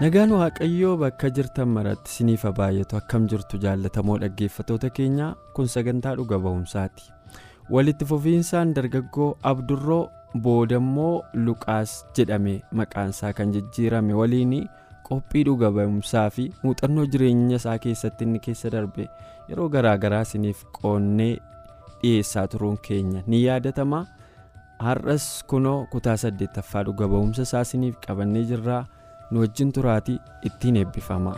Nagaan waaqayyoo bakka jirtan maratti isiniif haa baay'atu akkam jirtu jaallatamoo dhaggeeffatoota keenya kun sagantaa dhuga ba'umsaati walitti fufiinsaan dargaggoo abdurroo boodammoo luqaas jedhame maqaansaa kan jijjiirame waliin qophii dhuga ba'umsaa fi muuxannoo jireenya isaa keessatti inni keessa darbe yeroo garaagaraa isiniif qoonnee dhiyeessaa turuun keenya ni yaadatama har'as kunoo kutaa saddeettaffaa dhuga ba'umsa isaa isiniif qabannee jirraa. Nu wajjin turaatii ittiin eebbifama.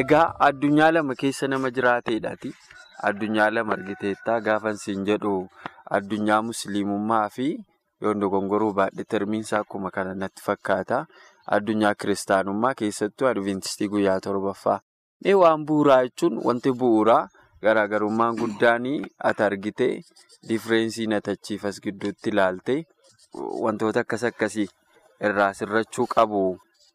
egaa addunyaa lama keessa nama jiraateedhaati addunyaa lama argiteettaa gaafan siin jedhu addunyaa musliimummaa fi yoon dogongoruu baadhee termiinsaa akkuma kana natti fakkaata addunyaa kiristaanummaa keessattuu adventistii guyyaa torbaffaa mee waan bu'uuraa jechuun wanti bu'uuraa. Garaagarummaan guddaan ati argite differeensii natachiifas gidduutti ilaalte wantoota akkas akkasii irraa sirrachuu qabu.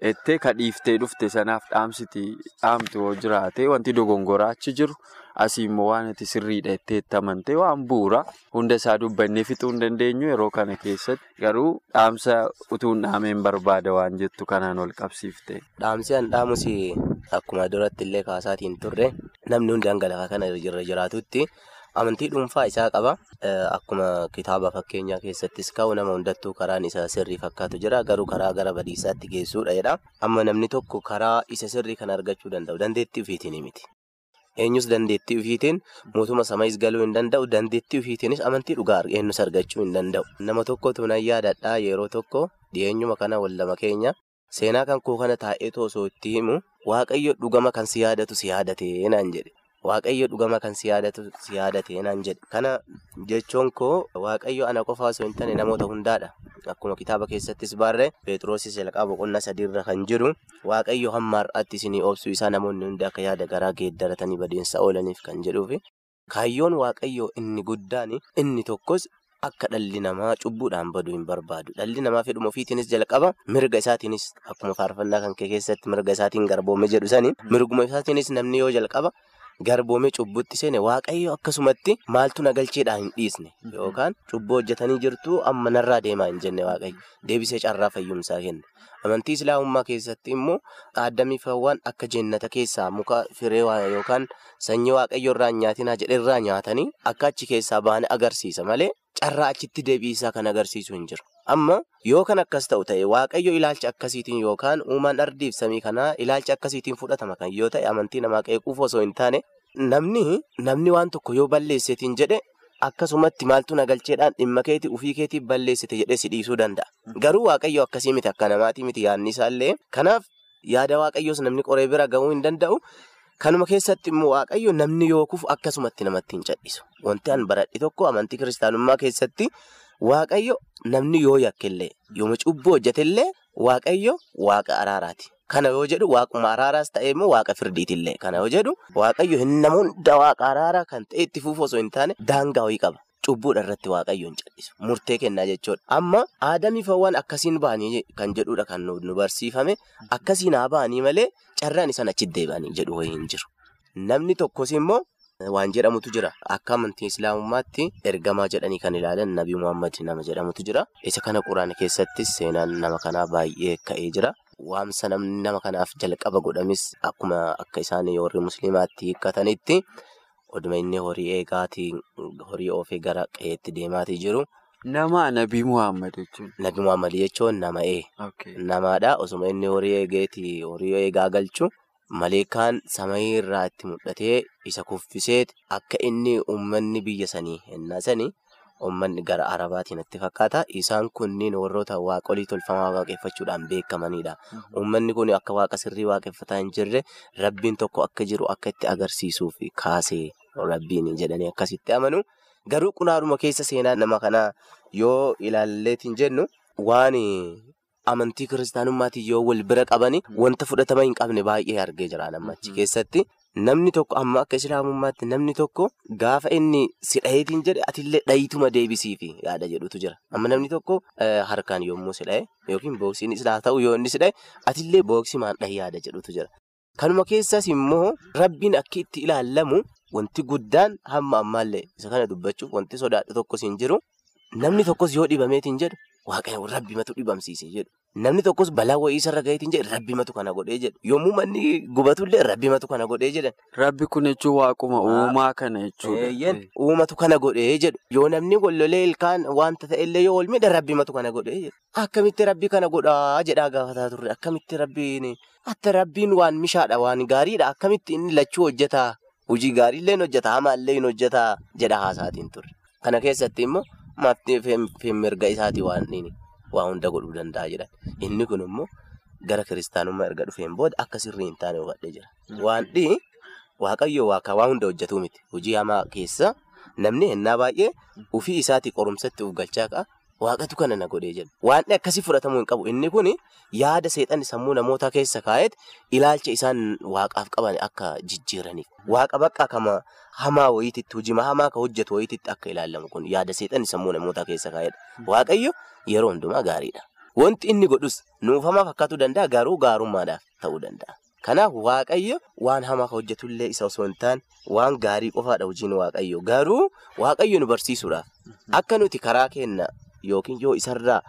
Ettee kadhiiftee dhufte sanaaf dhaamsiti dhaamte yoo jiraate wanti dogongoraa achi jiru asii immoo waan ati sirriidha itti amante waan bu'uura hunda isaa dubbannee fixuu hin dandeenyu yeroo kana keessatti garuu dhaamsa utuu hin dhaameen barbaada waan jettu kanaan wal qabsiifte. Dhaamsi an dhaamus akkuma duratti illee kaasaatiin turre. Namni hundi hangalafaa kana irra jiraatutti amantii dhuunfaa isaa qaba. Akkuma kitaaba fakkeenyaa keessattis ka'u nama hundattuu karaan isa sirrii fakkaatu jira. Garuu karaa gara badiisaatti geessuudha jedha. Amma namni tokko karaa isa sirrii kana argachuu danda'u. Dandeettii ofiitiin miti. Eenyus dandeettii ofiitiin mootummaa samaayis galuu hin danda'u. Dandeettii ofiitiinis amantii dhugaa eenyus argachuu hin danda'u. Nama tokkotu nan yaadadhaa yeroo tokko dhiyeenyuma kana wallama keenya. Seenaa kan koo kana taa'ee osoo itti himu waaqayyo dhugama kan si yaadatu si yaadatee naan jedhe. Waaqayyo dhugama kan si yaadatee naan jedhe. Kana jechuun koo waaqayyo ana qofaa osoo hin taane namoota hundaadha. Akkuma kitaaba keessattis barree Peetiroosis jalqaba boqonnaa sadiirra kan jiru waaqayyo hamma har'aatti isinii obsuu isaa namoonni hundi akka yaada garaa geeddaratanii badeensa oolaniif kan jedhuufi. Kaayyoon waaqayyoo inni guddaan inni tokkos. Akka dhalli namaa cubbuudhaan baduu hin barbaadu. Dhalli namaa fedhuma ofiitiinis jalqaba mirga isaatiinis akkuma faarfannaa kan kee keessatti mirga isaatiin garboome jedhu sani mirguma isaatiinis namni yoo jalqaba garboome cubbutti seene waaqayyo akkasumatti maaltu nagalcheedhaan hin dhiisne yookaan cubbuu hojjetanii jirtu amma narraa deemaa hin jenne waaqayyo deebisee carraa fayyumsaa kenne. Amantii islaamummaa keessatti immoo aadamii fawwaan akka jennata keessaa muka firee yookaan sanyii waaqayyo irraa hin nyaatinaa jedhe irraa nyaatanii akka achi keessaa baane agarsiisa malee. Carraa achitti deebiisaa kan agarsiisu hin jiru. Amma yoo kan akkas ta'u ta'e waaqayyo ilaalcha akkasiitiin yookaan uumaan ardiif samii kanaa ilaalcha akkasiitiin fudhatama kan yoo ta'e amantii namaa qeequuf osoo hin taane namni namni waan tokko yoo balleesseetiin jedhe akkasumatti maaltu nagalcheedhaan dhimma keetii ufii keetiif balleessite jedhee si dhiisuu danda'a. Garuu waaqayyo akkasii miti akka namaatii miti yaadni isaallee kanaaf yaada waaqayyoos namni qoree bira gahuu hin danda'u. Kanuma keessatti immoo waaqayyo namni yookuuf akkasumatti namatti hin cadhisu. Wanti an baradhi tokko amantii kiristaanummaa keessatti waaqayyo namni yoo yakkellee yooma cubbuu hojjetellee waaqayyo waaqa araaraati. Kana yoo jedhu waaquma araaraas ta'ee immoo waaqa firdiitillee. Kana yoo jedhu waaqayyo hin hunda waaqa araaraa kan ta'e itti fufu osoo hin taane daangaa wayii qaba. Cubbuudha irratti waaqayyo hin cadhisu. Murtee kennaa jechuudha. Amma aadamii fawwaan akkasiin ba'anii kan jedhudha kan nu barsiifame. Akkasiin haa ba'anii malee carraan isaan achitti deebi'anii jedhu wayii hin jiru. Namni tokkos immoo waan jedhamutu jira. Akka amantii islaamummaatti ergamaa jedhanii kan ilaalan Nabi Muhammad nama jedhamutu jira. Isa kana quraana keessattis seenaan nama kanaa baay'ee ka'ee jira. Waamsa namni nama kanaaf jalqaba godhamis akkuma akka isaan warri musliimaatti hiikkatanitti. Oduma inni horii eegaatiin horii oofee gara qe'eetti deemaatii jiru. Nama Nabi Muhammad jechuun. Nabi Muhammad jechuun nama ee. Namaadha. Osuma inni horii eegeetii horii eegaa galchu maleekaan samayii irraa itti mul'atee isa kuffiseet akka inni uummanni biyya sanii ennaa sanii uummanni gara arabaatiin itti fakkaata. Isaan kunniin warroota waaqolii tolfamaa waaqeffachuudhaan beekamanidha. Uummanni kun akka waaqa sirrii waaqeffataa hin jirre rabbiin tokko akka jiru akka itti agarsiisuuf kaasee rabbiin jedhanii akkasitti amanu. Garuu qunaadhuma keessa seenaa nama kanaa yoo ilaalleetiin jennu waan amantii kiristaanummaatiin yoo wal bira qabani wanta fudhatama hin qabne baay'ee argee jira nama achi keessatti. Namni tokko amma akka islaamummaatti namni tokko gaafa inni si dhaheetiin jedhe atillee dhayituma deebisiifi yaada jedhutu jira. Amma namni tokko harkaan yommuu si dhahe yookiin booksiin isaa ta'u yoo inni si dhahe atillee booksimaan dhahe yaada jedhutu jira. Kanuma keessas immoo rabbiin akka itti ilaallamu wanti guddaan hamma ammaallee isa kana dubbachuuf wanti sodaadhu tokkos hin jiru. Namni tokkos yoo dhibameetiin jedhu waaqayyo rabbimatu dhibamsiise jedhu. Namni tokkos balaa wayii isarra gaheetiin jedhu rabbimatu kana godhee jedhu. Yommuu manni gubatullee rabbimatu kana godhee jedhan. Rabbi kun jechuun waaquma uumaa kana jechuudha. Uumatu kana godhee jedhu. Yoo namni gollolee ilkaan wanta ta'ellee yoo ol miidha rabbimatu kana godhee jedhu. Akkamitti rabbi kana godhaa jedhaa gaafataa turre. Akkamitti rabbiin akka rabbiin waan mishaadha waan gaariidha. Akkamitti inni lachuu hojjetaa. Hojii gaariillee hojjetaa hamaallee hin hojjetaa jedha haasaatiin turre. Kana keessatti immoo mirga isaatii waan waa hunda godhuu danda'a jedhan. Inni kun immoo gara kiristaanummaa erga dhufeen booda akka sirrii hin taane hubadhee jira. Waan dhihi waaqayyo waaqa waa hunda hojjetuu miti. Hojii hamaa keessa namni ennaa baay'ee ofii isaatii qorumsatti of galchaa qa'a. Waaqatu kana na godhee jedha. Waan akkasii fudhatamuu hin qabu. Inni kun yaada seexanni sammuu namootaa keessa kaa'eet ilaalcha isaan waaqaaf qaban akka jijjiiraniif. Waaqa bakka kama hamaa wayiititti hojii hamaa ka hojjetu wayiititti akka ilaallamu kun yaada seexanni sammuu namootaa keessa kaa'edha. Waaqayyo yeroo hundumaa gaariidha. Wanti inni godhus nuuf hamaa fakkaatu danda'a garuu gaarummaadhaaf ta'uu danda'a. Kanaaf waaqayyo waan hamaa hojjetullee isa osoo hin taane waan gaarii qofaadha hojiin waaqayyo. Garuu waaqayyo nu barsiisuudhaaf akka nuti karaa kenna yookiin yoo isarraa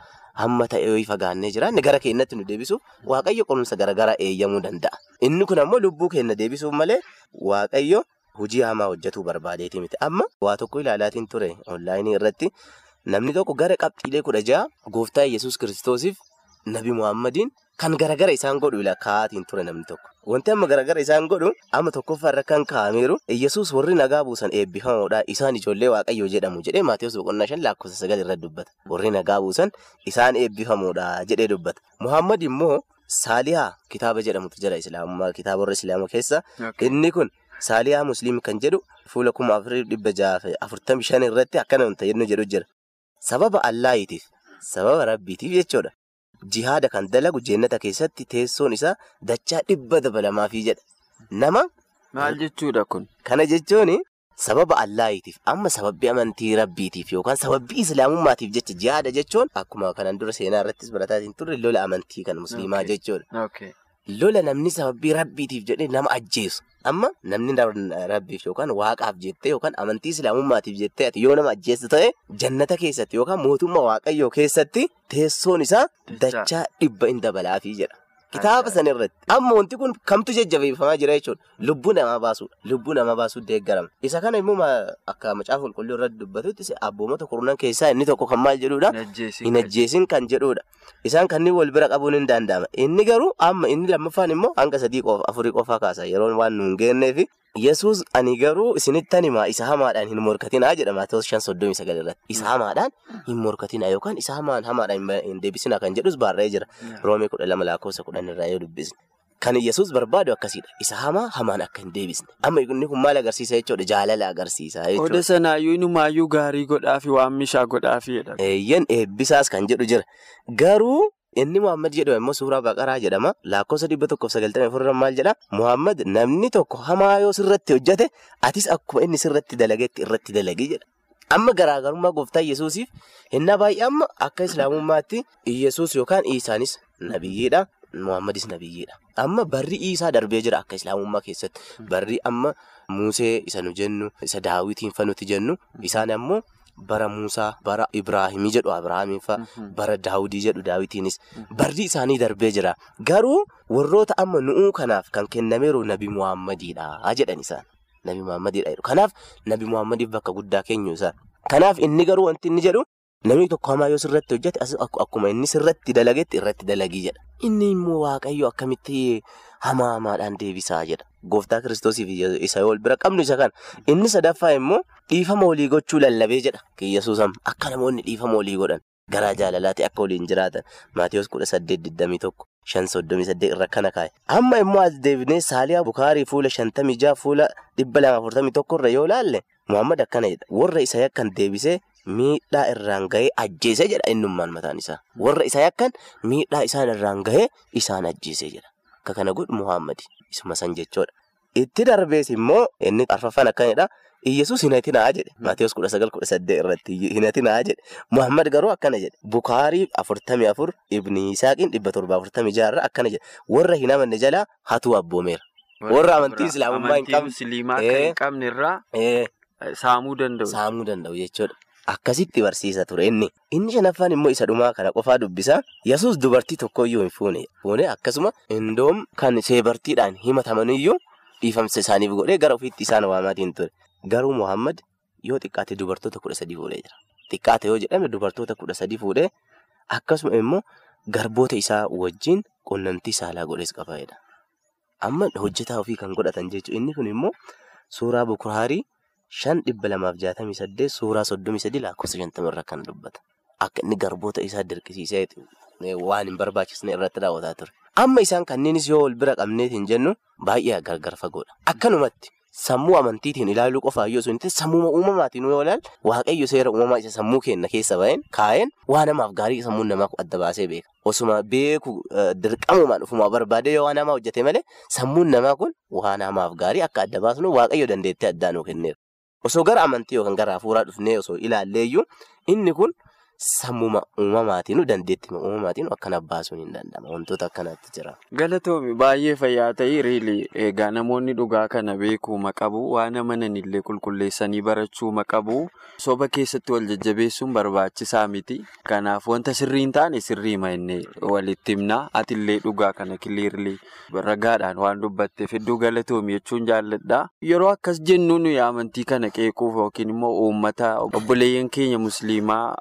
hamma ta'e yoo fagaannee jiraanne gara keenyatti nu deebisuuf waaqayyo qorumsa garaagaraa eeyyamuu danda'a. Inni kun ammoo lubbuu keenya deebisuuf malee waaqayyo hojii hamaa hojjetuu barbaadeeti miti. Amma waa tokko ilaalaatiin ture onlaayinii irratti namni tokko gara qabxiilee kudha ja'a gooftaa Yesuus kiristoosiif nabi Muhammadiin kan garagara isaan godhu kaa'aatiin ture namni tokko. Wanti amma garagara isaan godhu amma tokkoffaarra kan kaa'ameeru Yesuus warri nagaa buusan eebbifamoodha isaan ijoollee waaqayyoo jedhamu jedhee Maatiyus boqonnaa shan lakkoofsa sagal irratti dubbata. Warri nagaa buusan isaan eebbifamoodha jedhee dubbata. Muhammad immoo Saaliyaa kitaaba jedhamutu jira Islaamummaa kitaaba warra Islaamaa keessa inni kun Saaliyaa Musliim kan jedhu fuula kuma afurii dhibba jaha afurtamii shan irratti akkana jedhu jira. Sababa Allaahitiif sababa Rabbiitiif jechuudha. Jihaada kan dalagu jennata keessatti teessoon isaa dachaa dhibba dabalamaafii jedha. Nama. Maal jechuudha kun? Kana jechuun sababa Allaahitiif amma sababbii amantii Rabbiitiif yookaan sababbii Islaamummaatiif jecha jihaada jechuun akkuma kanan dura seenaa irrattis barataatiin turre lola amantii kan musliimaa jechuudha. Lola namni sababbii Rabbiitiif jedhee nama ajjeesu. Amma namni Rabbiif yookaan waaqaaf jettee yookaan amantii Islaamummaatiif jettee ati yoo nama ajjeessu ta'e jannata keessatti yookaan mootummaa waaqayyoo keessatti teessoon isaa dachaa dhibba hin dabalaafii jedha. Kitaaba sana irratti amma wanti kun kamtu jajjabeeffamaa jira jechuudha. Lubbuu namaa baasuudha. Lubbuu namaa baasuu deeggarama. Isa kana immoo akka macaafa qulqulluu irratti dubbatutti abboomota kurnan keessaa inni tokko kan maal jedhuudha? Hin ajjeesin kan jedhuudha. Isaan kanneen wal bira qabuun hin danda'ama. Inni garuu amma inni lammaffaan immoo hanga sadii qofa afurii qofaa kaasa yeroo waan nu hin geenneef. Yesuus ani garuu isinittan himaa isa hamaadhaan hin morkatinaa jedha soddomii sagal irratti. Isa hamaadhaan hin morkatinaa yookaan isa hamaadhaan hin deebisinaa kan jedhus barreeffamee jira. Roomee kudha lama lakkoofsa kudhan irraa yoo dubbisne. Kan Yesuus barbaadu akkasiidha. Isa hamaa hamaan akka hin deebisne. Amma inni kun maal agarsiisa jechuudha? Jaalala agarsiisa jechuudha. Oda sanaayyuu inumaayyuu gaarii godhaafi waan mishaa godhaafi jedha. Eeyyan eebbisaas kan jedhu jira. Garuu inni Muhammad jedhamu immoo suuraa baqaraa jedhama. Lakkoofsa dhibba tokkoof sagaltamii afurran maal jedha? Muhammad namni tokko hamaa yoo sirratti hojjete atis akkuma inni sirratti dalagetti irratti dalagi jedha. Amma garaagarummaa gooftaa Yesuusiif innaa baay'ee amma akka islaamummaatti Yesuus yookaan Isaanis nabiyyiidha. Muhammadis nabiyyiidha. Amma barri isaa darbee jira akka islaamummaa keessatti. Barri amma Musee isa nu jennu isa Daawitiin fa nuti jennu isaan ammoo bara Muusaa bara Ibraahimii jedhu Abiraamiin fa'a bara Daawudii jedhu Daawitiinis barri isaanii darbee jira. Garuu warroota amma nu'uu kanaaf kan kennameeru nabi Muhammadiidha jedhan isaan. Nabi Muhammadiidha jedhu. Kanaaf nabi Muhammadiif bakka guddaa keenyu isaan. Kanaaf inni garuu wanti inni jedhu namni tokko hamaa yoo sirratti hojjete akkuma inni sirratti dalagetti irratti dalagii jedha. Inni immoo waaqayyo akkamitti hamaa hamaadhaan deebisaa jedha. Gooftaa kiristoosiif isa wal bira qabnu isa kana. Inni sadaffaa immoo dhiifama walii gochuu lallabee jedha Yesuus akka namoonni dhiifama walii godhan garaa jaalalaatti akka waliin jiraatan Maatiyus kudha saddeet digdamii tokko shan soddomii saddeet irra kana kaa'e. Amma immoo as deebinee saaliyaa bukaarii fuula shantamii jaha fuula dhibba lama afurtamii tokko irra yoo laalle Muhammad akkana jedha warra isa yakkan deebisee. Miidhaa irraan gahee ajjeese jedha innummaan mataan isaa. Warra isa yakkan miidhaa isaan irraan gahee isaan ajjeese jedha. Akka kana godhu Muhammad isuma san jechoodha. Itti darbees immoo inni arfaffaan akkanidha. Iyyasuus hin hatinaa jedhe. Maatiyus kudha sagal kudha saddeet irratti hin hatinaa jedhe. Muhammad garuu akkana jedhe. Bukaarii afurtamii afur Ibni Isaaqiin dhibba torba afurtamii jaha akkana jedhe. Warra hin amanne jalaa hatuu abboomeera. Warra amantii Islaamummaa hin qabne irraa. Saamuu danda'u jechuudha. Akkasitti barsiisa ture inni. Inni shanaffaan immoo isa dhumaa kana qofaa dubbisa. Yesuus dubartii tokkoyyuu hin fuune. Fuune akkasuma indoom kan seebartiidhaan himatamaniyyuu dhiifamsa isaaniif godhee gara ofiitti isaan waamaatiin ture. Garuu Muhammad yoo xiqqaate dubartoota kudha sadii fuudhee jira. Xiqqaate yoo jedhame dubartoota kudha sadii fuudhee akkasuma immoo garboota isaa wajjin qunnamtii saalaa godhees qabaadha. Amma hojjetaa ofii kan godhatan jechuudha. Inni kun immoo suuraa Bukaarii. Shan dhibba lamaaf jaatamii saddeet suuraa soddomii sadii lakkoofsa shantamarra kan dubbata. Akka inni garboota isaa dirqisiisee waan hin barbaachisne irratti raawwataa ture. Amma isaan kanneenis yoo wal bira qabneet hin jennu baay'ee gargar fagoodha. Akkanumatti sammuu amantiitiin ilaaluu qofaa yoo sun sammuu uumamaatiin yoo ilaalu waaqayyo seera uumamaa isa sammuu keenya keessa baheen kaa'een waa namaaf gaarii sammuun namaa adda baasee beeka. Osuma beeku dirqamumaan ofumaa barbaadee yoo waa namaa hojjete malee sammuun namaa kun waa namaaf gaarii akka adda baasnu waaqayyo dandeettee addaa nuu kenneera. Osoo gara amantii yookaan gara hafuuraa dhufnee osoo ilaalleeyyuu inni kun sammuma uumamaatiin dandeettima uumamaatiin akkana baasuun hin danda'ama. Wantoota akkanaatti jira. Galatoomi baay'ee fayyaa ta'e riili egaa namoonni dhugaa kana beekuuma qabu waan amananillee qulqulleessanii barachuuma qabu soba keessatti wal jajjabeessuun barbaachisaa miti. Kanaaf wanta sirrii hin taane sirriima inni walitti himna atillee dhugaa kana kiliirlee ragaadhaan waan dubbatteef hedduu galatoomi jechuun jaalladha. Yeroo akkas jennu nuyi amantii kana qeequuf yookiin immoo uummata obboleeyyan keenya musliimaa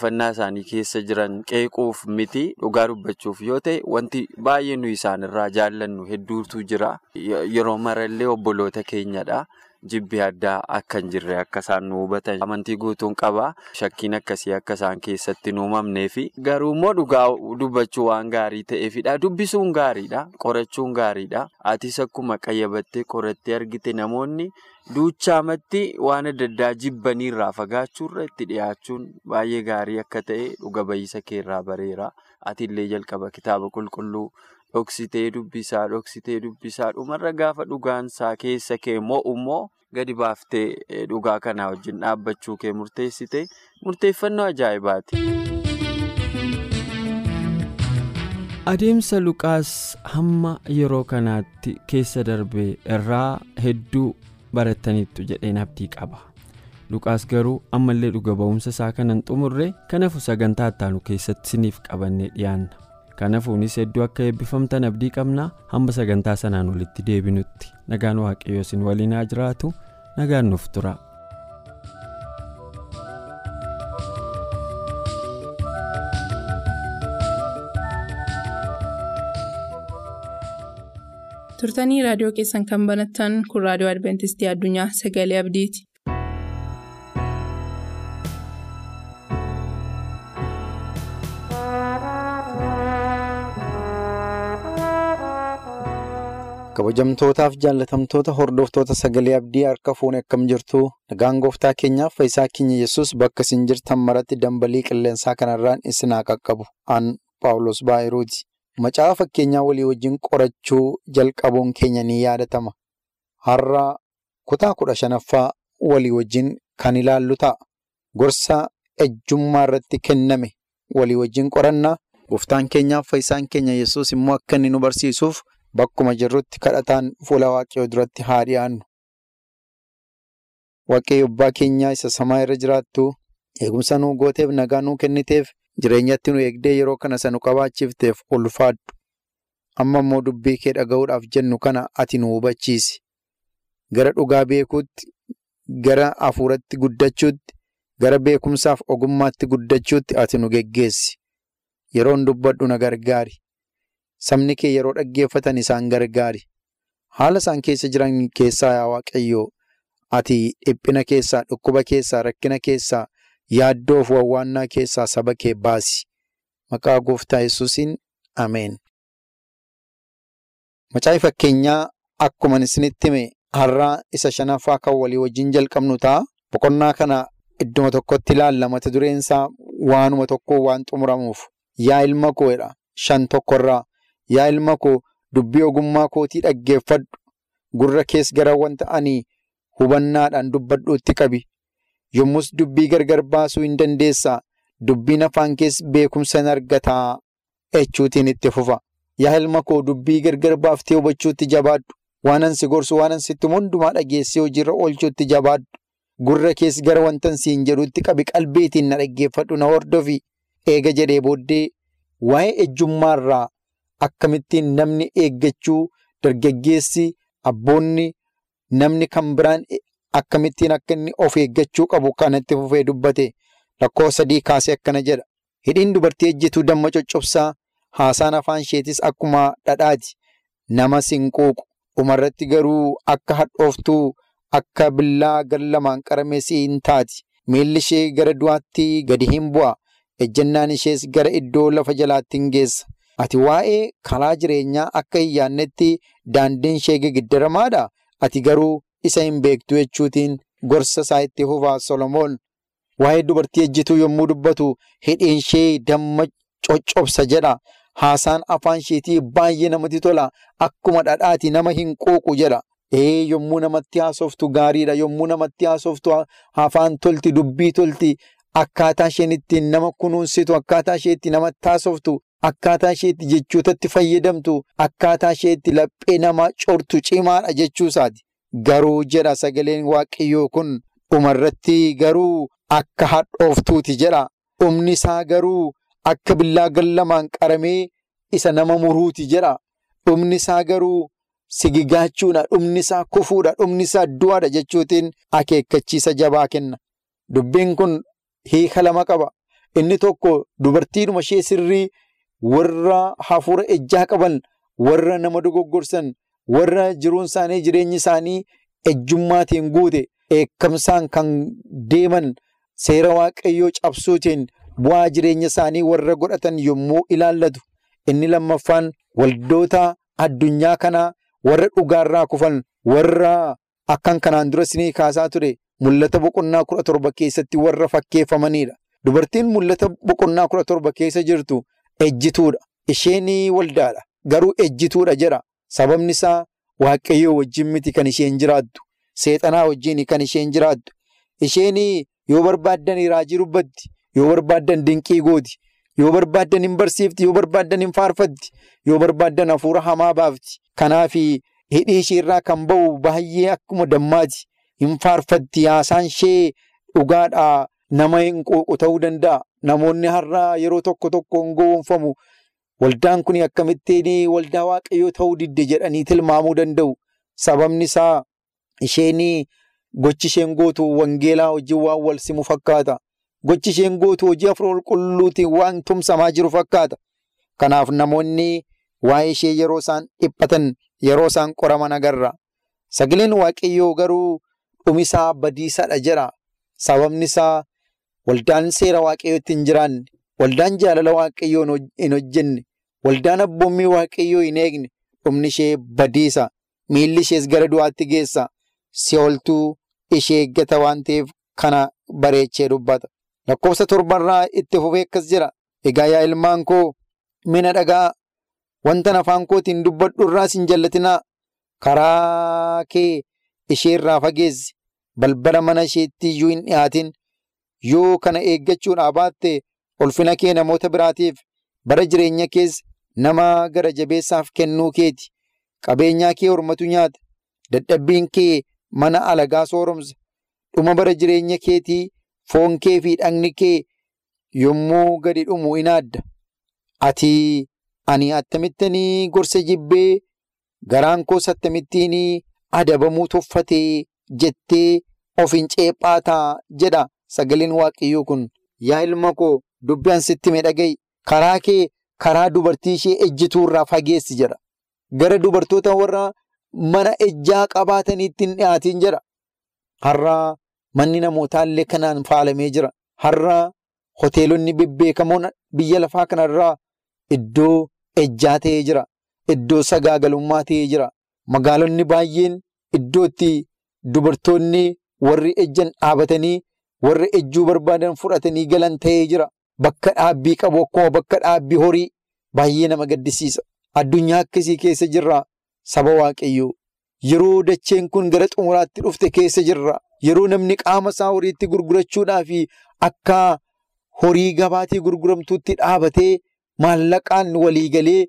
waaqeffannaa isaanii keessa jiran qeequuf miti dhugaa dubbachuuf yoo ta'e wanti baay'ee nuyi isaanirraa jaallannu hedduutu jira. Yeroo marallee obboloota keenyadha. Jibbi addaa akka hin jirre akka isaan nu hubatan amantii guutuun qaba. Shakkiin akkasii akka isaan keessatti nu uumamneefi. Garuu immoo dhugaa dubbachuu waan gaarii ta'eefidha. Dubbisuun gaariidha. Qorachuun gaariidha. Atis akkuma qayyabattee qorattee argite namoonni duuchaamatti waan adda addaa jibbaniirraa fagaachuurra itti dhiyaachuun baay'ee gaarii akka ta'e dhuga ba'iisa keerraa bareera. Atillee jalqaba kitaaba qulqulluu. Dhoksitee dubbisaa dhoksitee dubbisaa dhumarra gaafa dhugaansaa keessa kee mo'u immoo gadi baaftee dhugaa kanaa wajjin dhaabbachuu kee murteessite murteeffannoo ajaa'ibaati. Adeemsa Luqaas hamma yeroo kanaatti keessa darbe irraa hedduu barattaniittu jedheen abdii qaba. Luqaas garuu ammallee dhuga ba'umsa isaa kanan xumurre kanafu sagantaa ittaanu keessatti siniif qabannee dhiyaanna. Kanafuunis hedduu akka eebbifamtan abdii qabna hamma sagantaa sanaan walitti deebinutti nagaan waaqayyoo isin waliin haa jiraatu nagaan nuuf tura. turtanii raadiyoo keessan kan banattan kun raadiyoo adventistii addunyaa sagalee abdiiti. Kabajamtootaaf jaallatamtoota hordoftoota sagalee abdii harka fuune akkam jirtu? Nagaan gooftaa keenyaaf fayyisaa keenya yesus bakka isin jirtan maratti dambalii qilleensaa kanarraan isin haa qaqqabu. Aan paawulos baayiruuti macaafa fakkeenyaa walii wajjin qorachuu jalqabuun keenya ni yaadatama. Har'a kutaa kudha shanaffaa walii wajjin kan ilaallu ta'a. Gorsa ejjummaa irratti kenname walii wajjin qorannaa gooftaan keenyaaf fayyisaan keenya yesus immoo akka inni nu barsiisuuf. Bakkuma jirrutti kadhataan fuula waaqayyoo duratti haa dhiyaannu. Waaqayyo abbaa keenyaa isa samaa irra jiraattu eegumsa nuu gooteef nagaa nuu kenniteef jireenyatti nu eegdee yeroo kana isa nu qabaachiifteef ulfaadhu. Amma immoo dubbii kee dhaga'uudhaaf jennu kana ati nu hubachiisi. Gara dhugaa beekuutti, gara hafuuratti guddachuutti, gara beekumsaaf ogummaatti guddachuutti ati nu geggeessi. Yeroon dubbadhu na gargaari. Sabni kee yeroo dhaggeeffatan isaan gargaari. haala isaan keessa jiran keessaa yaa waaqayyoo ati dhiphina keessaa dhukkuba keessaa rakkina keessaa yaaddoo fi wawwaannaa keessaa saba kee baasi maqaa gooftaa yesuusiin ameen. Macaafa fakkeenyaa akkuma isinitti hime har'aa isa shanaffaa kan walii wajjin jalqabnu ta'a. Boqonnaa kana idduma tokkotti ilaalla mata dureen waanuma tokko waan xumuramuuf yaa ilma koo jedha shan tokkorraa yaa ilma koo dubbii ogummaa kootii dhaggeeffadhu. Gurra kees gara wanta ani hubannaadhaan dubbadhuutti qabi. Yommus dubbii gargar baasuu hin dandeessaa. Dubbiin afaan kees beekumsa hin argataa jechuutiin itti fufa. Yaa ilma koo dubbii gargar baaftee hubachuutti jabaadhu. Waan ansi gorsu waan ansitti hundumaa dhageessee hojiirra oolchuutti jabaadhu. Gurra kees gara wantan siin jedhutti qabi qalbeetiin na dhaggeeffadhu na hordofi. Eega jedhee booddee waa'ee ejjummaarraa akkamittiin namni eeggachuu dargaggeessi abboonni namni kan biraan akkamittiin akka inni of eeggachuu qabu kanatti fufee dubbate lakkoo sadii kaasee akkana jedha. Hidhiin dubartii ejjituu damma coccobsaa haasaan afaan isheetis akkuma dhadhaati nama sinquuqu dhumarratti garuu akka hadhooftuu. Akka billaa gar lamaan qaramee siin taati. Miilli ishee gara du'aatti gadi hin bu'a. Ejjennaan ishees gara iddoo lafa jalaatti hin geessa. Ati waa'ee karaa jireenyaa akka hin yaadnetti daandiin ishee gigiddaramaadha. Ati garuu isa hin beektu jechuutiin gorsa isaa itti fufaa Solomoon. Waa'ee dubartii ejjituu yommuu dubbatu hidhiin ishee damma coccobsa jedha. Haasaan afaan isheetii baay'ee namatti tola. Akkuma dhadhaati nama hin quuqu jedha. Ee yommuu namatti haasoftu gaariidha. Yommuu namatti haasoftu afaan tolti, dubbii tolti. Akkaataa isheen ittiin nama kunuunsitu, akkaataa ishee itti namatti haasoftu, akkaataa ishee itti jechootatti fayyadamtu, akkaataa ishee itti laphee namaa cortu cimaadha jechuusaati. Garuu jedha sagaleen waaqayyoo kun dhumarratti garuu akka hadhooftuuti jedha. Dhumni isaa garuu akka billaa gar lamaan qaramee isa nama muruuti jedha. Dhumni isaa garuu. Sigigaachuudha dhumni isaa kufuudha dhumni isaa du'aadha jechuutiin akeekkachiisa jabaa kenna. Dubbiin kun hiika lama qaba. Inni tokko dubartiidhuma ishee sirrii warra hafuura ejjaa qaban, warra nama dogoggorsan, warra jiruun isaanii jireenyi isaanii ejjummaatiin guute, eekkamsaan kan deeman seera waaqayyoo cabsuutiin bu'aa jireenya isaanii warra godhatan yommuu ilaallatu. Inni lammaffaan waldoota addunyaa kanaa. warra dhugaarraa kufan warra akkan kanaan dura isinii kaasaa ture mul'ata boqonnaa kudha torba keessatti warra fakkeeffamanidha. Dubartiin mul'ata boqonnaa kudha torba keessa jirtu ejjituudha. Isheen waldaadha. Garuu ejjituudha jedha. Sababni isaa waaqayyoo wajjin miti kan isheen jiraattu. Seexanaa wajjin kan isheen jiraattu. Isheen yoo barbaaddan raajii dubbatti. Yoo barbaaddan dinqii gooti. Yoo barbaaddan hin barsiifti. Yoo barbaaddan hin faarfatti. Yoo barbaaddan hafuura hamaa baafti. Kanaaf hidhii isheerraa kan ba'u baay'ee akkuma dammaati. Hin faarfatti haasaan ishee dhugaadhaa nama hin quuqu ta'uu danda'a. Namoonni har'aa yeroo tokko tokko hin gowwoomfamu. Waldaan kun akkamittiin waldaa waaqayyoo ta'uu didde jedhanii tilmaamuu danda'u. Sababni isaa isheen gochi isheen gootu wangeelaa wajjin waan wal simu fakkaata. Gochi isheen gootu hojii hafuura qulqulluutiin waan tumsamaa jiru fakkaata. Kanaaf namoonni waa'ee ishee yeroo isaan dhiphatan yeroo isaan qoraman agarra. Sagaleen waaqayyoo garuu dhumisaa badiisaadha jedha. Sababni isaa waldaan seera waaqayyootti hin jiraanne, waldaan jaalala waaqayyoo hin hojjenne, waldaan abboommii waaqayyoo hin eegne, dhumni ishee badiisa. Miilli ishees gara du'aatti geessa. Si'ooltuu ishee eeggata waan ta'eef kana bareechee dubbata. Lakkoofsa torbarraa itti fufee akkas jira. Egaa yaa ilmaan koo mina dhagaa wanta afaan kootiin dubbadhu irraas hin jallatinaa. Karaa kee ishee irraa fageessi. Balbala mana isheetti iyyuu hin dhiyaatin. Yoo kana eeggachuudhaa baatte ulfina kee namoota biraatiif bara jireenya kees nama gara jabeessaaf kennuu keeti. Qabeenyaa kee hormatu nyaata. Dadhabbiin kee mana alagaa sooromsa. Dhuma bara jireenya keetii foon kee fi dhagni kee yommuu gadi dhumu in adda. Ati ani attamittiin gorsa jibbee garaan koos attamittiin adabamuu tuffatee jettee of hin ceephaataa jedha sagaleen waaqayyoo kun. Yaa ilma koo dubbii sitti mee dhaga'i. Karaa kee karaa dubartii ishee ejjituu irraa fageessi jedha. Gara dubartoota warra mana ejjaa qabaatanii ittiin dhiyaatiin jira. Har'a manni namootaallee kanaan faalamee jira. Har'a hoteelonni bebbeekamoon biyya lafaa kanarraa iddoo ejjaa ta'ee jira. Iddoo sagaagalummaa ta'ee jira. Magaalonni baay'een iddoo itti dubartoonni warri ejjan dhaabatanii warri ejjuu barbaadan fudhatanii galan ta'ee jira. Bakka dhaabbii qabu akkuma bakka dhaabbii horii baay'ee nama gaddisiisa. Addunyaa akkasii keessa jirra saba waaqayyoo. Yeroo dacheen kun gara xumuraatti dhufte keessa jirra. Yeroo namni qaama isaa horiitti gurgurachuudhaa fi akka horii gabaatii gurguramtuutti dhaabatee maallaqaan waliigalee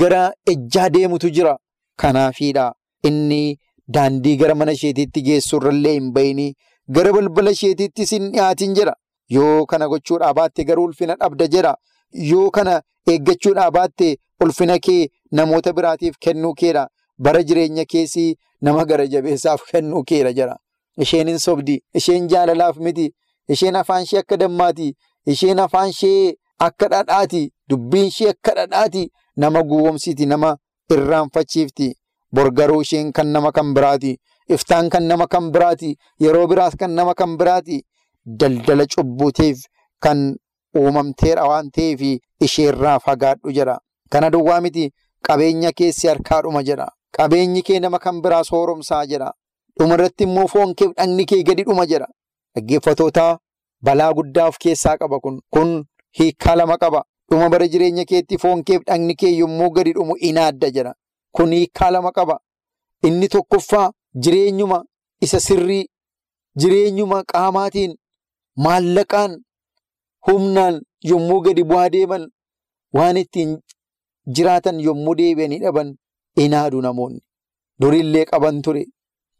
gara ejjaa deemutu jira. Kanaafiidha inni daandii gara mana isheetiitti geessurrallee hin bayinii gara balbala isheetiittis hin dhiyaatin jira. Yoo kana gochuudhaa baatte garuu ulfina dhabda jedha. Yoo kana eeggachuudhaa baatte ulfina kee namoota biraatiif kennuu keedha. Bara jireenya keessii nama gara jabeessaaf kennuu keedha jedha. Isheen hin sobdi. Isheen jaalalaaf miti. Isheen afaan ishee akka dammaati. Isheen afaan ishee akka dhadhaati. Dubbiin ishee akka dhadhaati. Nama gowwoomsiti. Nama irraanfachiifti. Borgaruu isheen kan nama kan biraati. Iftaan kan nama kan biraati. Yeroo biraas kan nama kan biraati. Daldala cubbuutiif kan uumamteedha waan ta'eef isheerraa fagaadhu jedha. Kana duwwaa miti qabeenya keessi harkaadhuma jedha. Qabeenyi kee nama kan biraa sooromsaa jedha. Dhumarratti immoo foon kee dhagni kee gadi dhuma jedha. Dhaggeeffatootaa balaa guddaa of keessaa qaba kun. Kun hiikkaa lama qaba. Dhuma bara jireenya keetti foon kee dhagni kee yommuu gadi dhumu inaadda jedha. Kun hiikkaa lama qaba. Inni tokkoffaa jireenyuma isa sirrii jireenyuma qaamaatiin maallaqaan humnaan yommuu gadi bu'aa deeman waan ittiin jiraatan yommuu deebi'anii dhaban inaadu namoonni. Durillee qaban ture.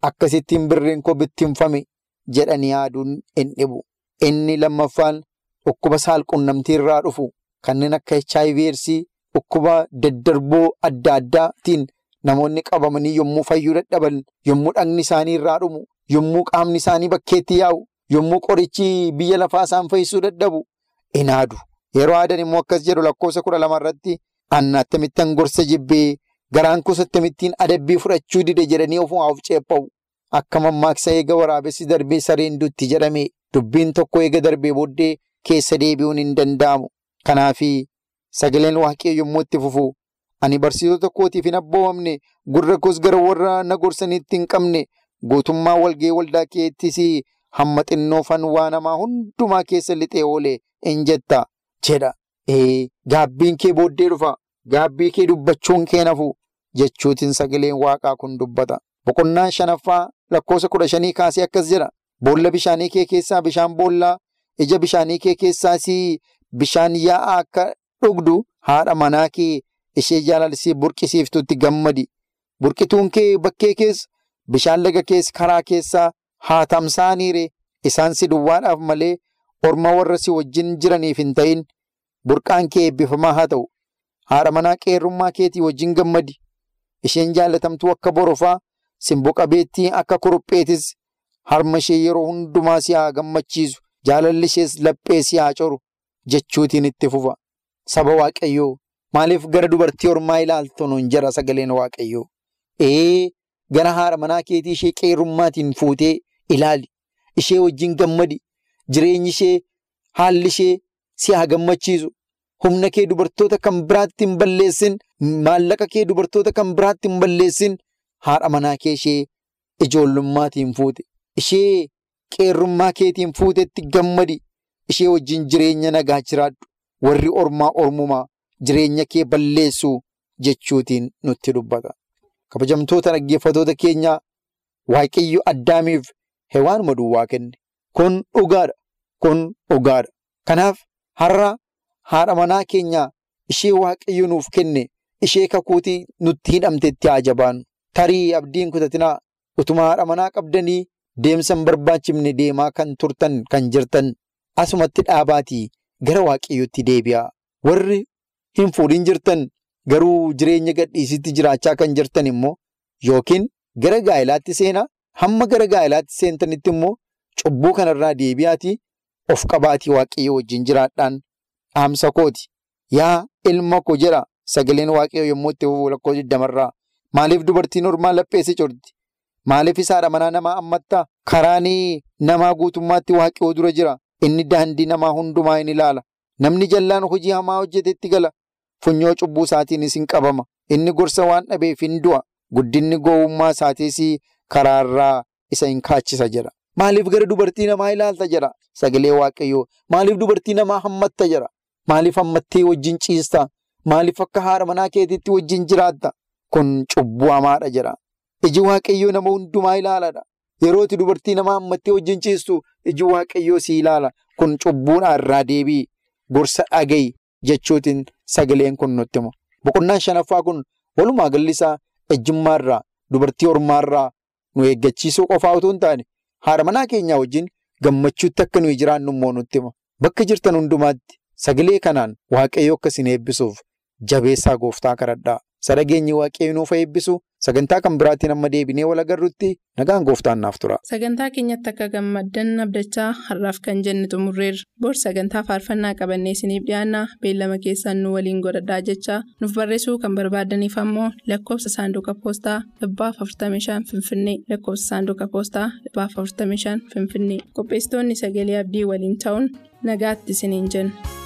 Akkasittiin birreen koo bittinfame jedhanii yaaduun hin dhibu. Inni lammaffaan dhukkuba saalqunnamtii irraa dhufu kanneen akka HIV dhukkuba daddarboo adda addaatiin namoonni qabamanii yommuu fayyuu dadhaban yommuu dhagni isaanii irraa dhumu yommuu qaamni isaanii bakkeetti yaa'u yommuu qorichi biyya lafaa isaan fayyisuu dadhabu inaadu. Yeroo aadan immoo akkas jedhu lakkoofsa kudha lama irratti anna akkamittan gorsa jibbee garaan kuusa akkamittiin adabbii fudhachuu dide jedhanii ofuma of ceepha'u. Akka mammaaksa eega waraabessi darbee sareen dutti jedhame dubbiin tokko eega darbee booddee keessa deebi'uun hin danda'amu. Kanaafi sagaleen waaqayyo yommuu itti fufu ani barsiisota kootiif hin abboomamne gurra koos gara warra na gorsaniitti hin qabne guutummaa walgee waldaa keettis hamma xinnoofan waa namaa hundumaa keessa lixee oole in jetta jedha. Gaabbiin kee booddee dhufa. Gaabbii kee dubbachuun kee nafu jechuutiin sagaleen waaqaa kun dubbata. Boqonnaan shanaffaa lakkoofsa kudha shanii kaasee akkas jedha. Boolla bishaanii kee keessaa bishaan boollaa ija bishaanii kee keessaas bishaan yaa'aa akka dhugdu haadha manaa kee ishee jaalalisii burqisiiftutti gammadi. Burqituun kee bakkee keessa bishaan laga keessa karaa keessaa haa tamsaaniire isaan si duwwaadhaaf malee orma warra si wajjin jiraniif hin ta'in burqaan kee eebbifamaa haa ta'u. Haadha manaa qeerrummaa keetii wajjin gammadi. Isheen jaalatamtuu akka borofaa simbo qabeettii akka kurupheetis harma ishee yeroo hundumaa si haa gammachiisu. Jaalalli ishees laphee si haa coru jechuutiin itti fufa. Saba Waaqayyoo maaliif gara dubartii ormaa ilaaltu nuun jira sagaleen Waaqayyoo? Ee gara haadha manaa keetii ishee qeerrummaatiin fuutee ilaali. Ishee wajjin gammadi. Jireenyi ishee haalli ishee si haa gammachiisu. Humna kee dubartoota kan biraatti hin balleessin. Maallaqa kee dubartoota kan biraatti hin balleessin. Haadha manaa kee ishee ijoollummaatiin fuute. Ishee qeerrummaa keetiin fuutetti gammadi. Ishee wajjin jireenya nagaa jiraadhu. Warri ormaa ormumaa jireenya kee balleessu jechuutiin nutti dubbata. Kabajamtoota dhaggeeffatoota keenyaa Waaqayyo addaamiif hewaanuma duwwaa kenne. Kun dhugaadha. Kun dhugaadha. Kanaaf har'a haadha manaa keenya ishee Waaqayyo nuuf kenne ishee kakuutii nutti hidhamtetti haa jabaannu. Tarii abdiin kutatinaa utuma haadha manaa qabdanii deemsa hin barbaachifne deemaa kan turtan kan jirtan asumatti dhaabaatii gara Waaqayyootti deebi'aa. Warri hin fuudhin jirtan garuu jireenya gadhiisitti jiraachaa kan jirtan immoo yookiin gara gaa'ilaatti seenaa hamma gara gaa'ilaatti seentanitti immoo cubbuu kanarraa deebi'aatii of qabaatii Waaqayyo wajjin jiraadhaan dhaamsa kooti. Yaa ilma ko jedha sagaleen Waaqayyo yommuu itti fufu lakkoo digdamarraa Maaliif dubartiin ormaa lapheessi corti? Maaliif haadha manaa namaa ammattaa? Karaan namaa guutummaatti waaqayyoo dura jira. Inni daandii namaa hundumaa in ilaala. Namni jallaan hojii hamaa hojjetetti gala. Funyoo cubbuu isaatiinis hin qabama. Inni gorsa waan dhabeef hin du'a. Guddinni gowwummaa isaatiis karaarraa isa hin kaachisa jedha. Maaliif gara dubartii namaa ilaalta jedha sagalee waaqayyoo. Maaliif dubartii namaa hammatta jedha. Maaliif hammattee wajjin ciista? Maaliif akka haadha manaa keetiitti wajjin jiraatta? Kun cubbuu hamaadha jedha. Iji waaqayyoo nama hundumaa ilaaladha. Yeroo itti dubartii namaa hammattee wajjin ciistu iji waaqayyoo si ilaala. Kun cubbuudhaa irraa deebii gorsa dhaga'i jechuutiin sagaleen kun nutti hima. Boqonnaan shanaffaa kun walumaa galli isaa ejjummaarraa dubartii ormaarraa nu eeggachiisuu qofaa otoo hin taane haadha manaa keenyaa wajjin gammachuutti akka nuyi jiraannu immoo nutti hima. Bakka jirtan hundumaatti sagalee kanaan waaqayyoo akka isin eebbisuuf jabeessaa gooftaa kadhadhaa. Sadageenyi waaqayyoo nuuf eebbisu sagantaa kan biraatiin amma deebinee wal agarrutti nagaan gooftaan naaf tura. Sagantaa keenyatti akka gammaddan abdachaa har'aaf kan jenne xumurreerra. Bor sagantaa faarfannaa qabannee isiniif dhiyaanna beellama keessaan nu waliin godhadhaa jechaa nuuf barreessuu kan barbaadaniif ammoo lakkoofsa saanduqa poostaa dhibbaaf 45 finfinnee lakkoofsa saanduqa poostaa dhibbaaf 45 finfinnee qopheessitoonni sagalee abdii waliin ta'uun nagaatti isiniin jenna.